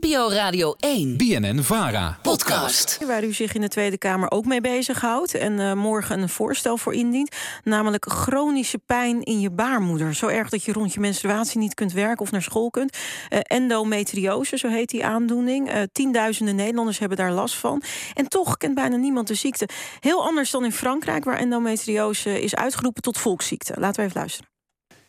NPO Radio 1. BNN Vara. Podcast. Waar u zich in de Tweede Kamer ook mee bezighoudt. En uh, morgen een voorstel voor indient. Namelijk chronische pijn in je baarmoeder. Zo erg dat je rond je menstruatie niet kunt werken of naar school kunt. Uh, endometriose, zo heet die aandoening. Uh, tienduizenden Nederlanders hebben daar last van. En toch kent bijna niemand de ziekte. Heel anders dan in Frankrijk, waar endometriose is uitgeroepen tot volksziekte. Laten we even luisteren.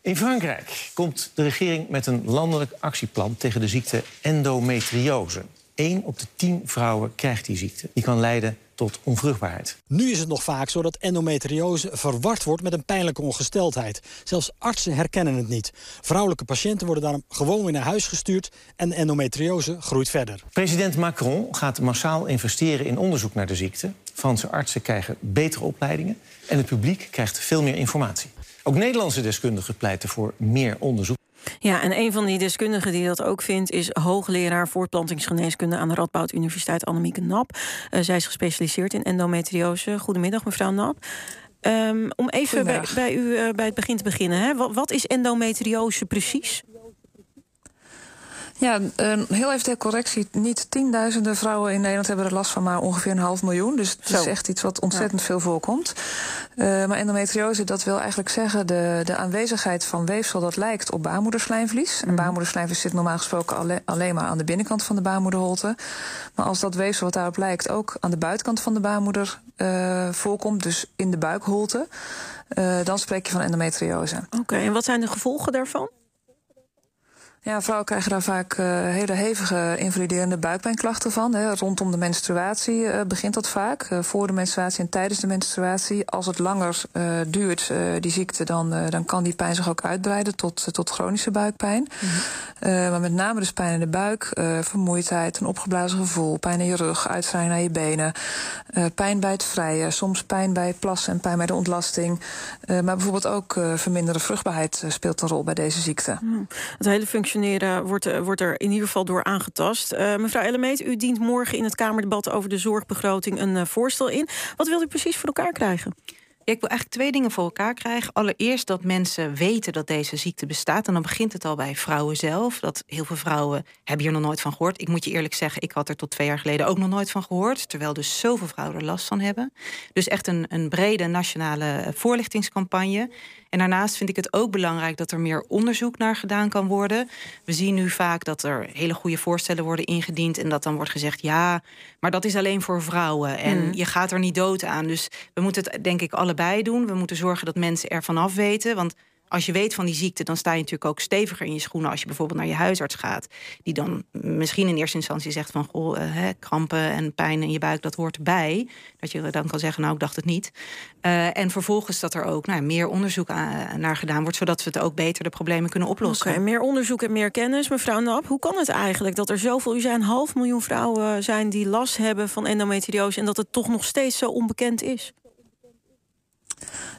In Frankrijk komt de regering met een landelijk actieplan tegen de ziekte endometriose. 1 op de 10 vrouwen krijgt die ziekte. Die kan leiden tot onvruchtbaarheid. Nu is het nog vaak zo dat endometriose verward wordt met een pijnlijke ongesteldheid. Zelfs artsen herkennen het niet. Vrouwelijke patiënten worden daarom gewoon weer naar huis gestuurd en endometriose groeit verder. President Macron gaat massaal investeren in onderzoek naar de ziekte. Franse artsen krijgen betere opleidingen en het publiek krijgt veel meer informatie. Ook Nederlandse deskundigen pleiten voor meer onderzoek. Ja, en een van die deskundigen die dat ook vindt... is hoogleraar voortplantingsgeneeskunde aan de Radboud Universiteit Annemieke Nap. Uh, zij is gespecialiseerd in endometriose. Goedemiddag, mevrouw Nap. Um, om even bij, bij, u uh, bij het begin te beginnen. Hè. Wat, wat is endometriose precies? Ja, heel even ter correctie. Niet tienduizenden vrouwen in Nederland hebben er last van, maar ongeveer een half miljoen. Dus het is echt iets wat ontzettend ja. veel voorkomt. Uh, maar endometriose, dat wil eigenlijk zeggen de, de aanwezigheid van weefsel dat lijkt op baarmoederslijmvlies. En baarmoederslijmvlies zit normaal gesproken alle, alleen maar aan de binnenkant van de baarmoederholte. Maar als dat weefsel wat daarop lijkt ook aan de buitenkant van de baarmoeder uh, voorkomt, dus in de buikholte, uh, dan spreek je van endometriose. Oké, okay, en wat zijn de gevolgen daarvan? Ja, vrouwen krijgen daar vaak uh, hele hevige invaliderende buikpijnklachten van. Hè. Rondom de menstruatie uh, begint dat vaak. Uh, voor de menstruatie en tijdens de menstruatie. Als het langer duurt, die ziekte, dan, dan kan die pijn zich ook uitbreiden tot, tot chronische buikpijn. -hmm. Maar met name dus pijn in de buik, vermoeidheid, een opgeblazen gevoel, pijn in je rug, uitschrijven naar je benen, pijn bij het vrijen, soms pijn bij plassen en pijn bij de ontlasting. maar bijvoorbeeld ook verminderde vruchtbaarheid speelt een rol bij deze ziekte. Mm. Het hele functioneren wordt, wordt er in ieder geval door aangetast. Mevrouw Ellemeet, u dient morgen in het Kamerdebat over de zorgbegroting een voorstel in. Wat wilt u precies voor elkaar krijgen? Ik wil eigenlijk twee dingen voor elkaar krijgen. Allereerst dat mensen weten dat deze ziekte bestaat. En dan begint het al bij vrouwen zelf. Dat heel veel vrouwen hebben hier nog nooit van gehoord. Ik moet je eerlijk zeggen, ik had er tot twee jaar geleden ook nog nooit van gehoord. Terwijl dus zoveel vrouwen er last van hebben. Dus echt een, een brede nationale voorlichtingscampagne. En daarnaast vind ik het ook belangrijk dat er meer onderzoek naar gedaan kan worden. We zien nu vaak dat er hele goede voorstellen worden ingediend. En dat dan wordt gezegd: ja, maar dat is alleen voor vrouwen. En mm. je gaat er niet dood aan. Dus we moeten het denk ik allebei doen. We moeten zorgen dat mensen ervan af weten. Want als je weet van die ziekte, dan sta je natuurlijk ook steviger in je schoenen als je bijvoorbeeld naar je huisarts gaat. Die dan misschien in eerste instantie zegt van goh, hè, krampen en pijn in je buik, dat hoort erbij. Dat je dan kan zeggen, nou, ik dacht het niet. Uh, en vervolgens dat er ook nou, meer onderzoek naar gedaan wordt, zodat we het ook beter de problemen kunnen oplossen. Meer onderzoek en meer kennis. Mevrouw Nap, hoe kan het eigenlijk dat er zoveel, u zei een half miljoen vrouwen zijn die last hebben van endometriose en dat het toch nog steeds zo onbekend is?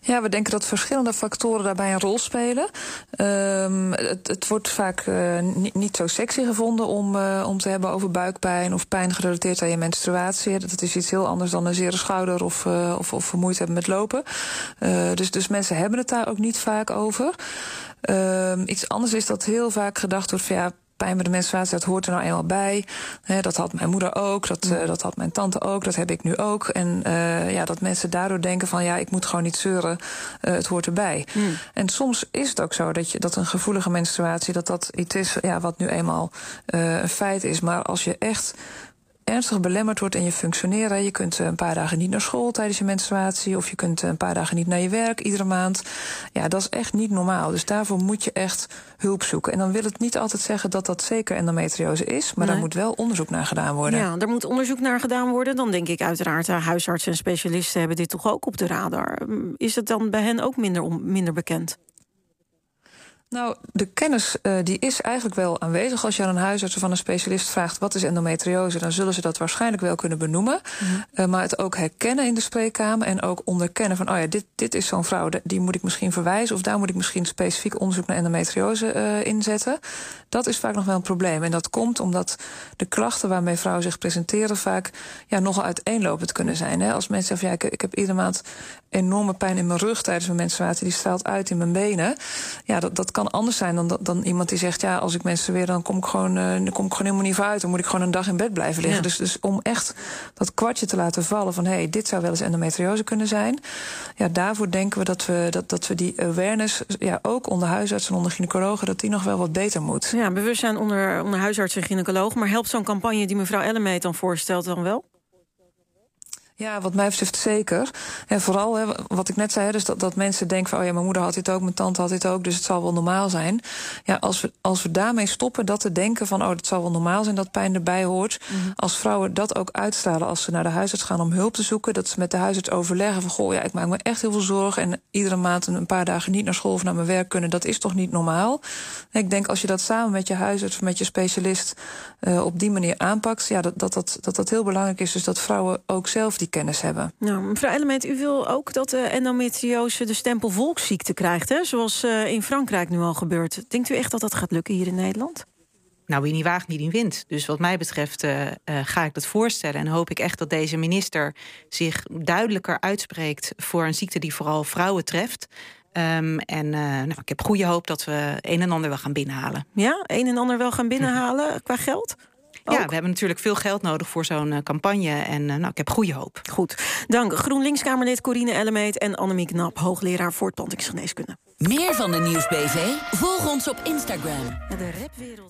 Ja, we denken dat verschillende factoren daarbij een rol spelen. Um, het, wordt vaak uh, niet, zo sexy gevonden om, uh, om te hebben over buikpijn of pijn gerelateerd aan je menstruatie. Dat is iets heel anders dan een zere schouder of, uh, of, of vermoeid hebben met lopen. dus, dus mensen hebben het daar ook niet vaak over. Um, iets anders is dat heel vaak gedacht wordt van ja pijn bij de menstruatie, dat hoort er nou eenmaal bij. He, dat had mijn moeder ook, dat, uh, dat had mijn tante ook, dat heb ik nu ook. En uh, ja, dat mensen daardoor denken van ja, ik moet gewoon niet zeuren, uh, het hoort erbij. Mm. En soms is het ook zo dat, je, dat een gevoelige menstruatie, dat dat iets is ja, wat nu eenmaal een feit is. Maar als je echt ernstig belemmerd wordt in je functioneren. Je kunt een paar dagen niet naar school tijdens je menstruatie. Of je kunt een paar dagen niet naar je werk iedere maand. Ja, dat is echt niet normaal. Dus daarvoor moet je echt hulp zoeken. En dan wil het niet altijd zeggen dat dat zeker endometriose is. Maar nee. daar moet wel onderzoek naar gedaan worden. Ja, er moet onderzoek naar gedaan worden. Dan denk ik uiteraard, huisartsen en specialisten hebben dit toch ook op de radar. Is het dan bij hen ook minder, minder bekend? Nou, de kennis uh, die is eigenlijk wel aanwezig. Als je aan een huisarts of aan een specialist vraagt wat is endometriose, dan zullen ze dat waarschijnlijk wel kunnen benoemen. Mm -hmm. uh, maar het ook herkennen in de spreekkamer en ook onderkennen van, oh ja, dit, dit is zo'n vrouw, die moet ik misschien verwijzen of daar moet ik misschien specifiek onderzoek naar endometriose uh, inzetten. Dat is vaak nog wel een probleem. En dat komt omdat de klachten waarmee vrouwen zich presenteren vaak ja, nogal uiteenlopend kunnen zijn. Hè? Als mensen zeggen, ja, ik, ik heb iedere maand enorme pijn in mijn rug tijdens mijn menstruatie, die straalt uit in mijn benen. Ja, dat, dat kan kan anders zijn dan, dan iemand die zegt: ja, als ik menstrueer, dan kom ik gewoon, uh, dan kom ik gewoon helemaal niet vooruit. Dan moet ik gewoon een dag in bed blijven liggen. Dus, dus om echt dat kwartje te laten vallen van hé, hey, dit zou wel eens endometriose kunnen zijn. Ja, daarvoor denken we dat we, dat, dat we die awareness, ja, ook onder huisartsen en onder gynaecologen, dat die nog wel wat beter moet. Ja, bewustzijn onder, onder huisartsen en gynaecologen. Maar helpt zo'n campagne die mevrouw Ellemeet dan voorstelt dan wel? Ja, wat mij betreft zeker. En vooral, hè, wat ik net zei, dus dat, dat mensen denken van... oh ja, mijn moeder had dit ook, mijn tante had dit ook... dus het zal wel normaal zijn. Ja, als we, als we daarmee stoppen dat te denken van... oh, het zal wel normaal zijn dat pijn erbij hoort... Mhm. als vrouwen dat ook uitstralen als ze naar de huisarts gaan om hulp te zoeken... dat ze met de huisarts overleggen van... goh, ja, ik maak me echt heel veel zorgen... en iedere maand een paar dagen niet naar school of naar mijn werk kunnen... dat is toch niet normaal? Ik denk als je dat samen met je huisarts of met je specialist... Uh, op die manier aanpakt, ja, dat, dat, dat, dat dat heel belangrijk is... dus dat vrouwen ook zelf die kennis hebben. Nou, mevrouw Element, u wil ook dat de endometriose de stempel volksziekte krijgt, hè? zoals uh, in Frankrijk nu al gebeurt. Denkt u echt dat dat gaat lukken hier in Nederland? Nou, wie niet waagt, niet in wint. Dus wat mij betreft uh, uh, ga ik dat voorstellen. En hoop ik echt dat deze minister zich duidelijker uitspreekt voor een ziekte die vooral vrouwen treft. Um, en uh, nou, ik heb goede hoop dat we een en ander wel gaan binnenhalen. Ja, een en ander wel gaan binnenhalen qua geld? Ja, we hebben natuurlijk veel geld nodig voor zo'n uh, campagne. En uh, nou, ik heb goede hoop. Goed. Dank GroenLinks-Kamerlid Corine Ellemeet en Annemiek Knap, hoogleraar voortplantingsgeneeskunde. Meer van de Nieuwsbv? Volg ons op Instagram. De rapwereld.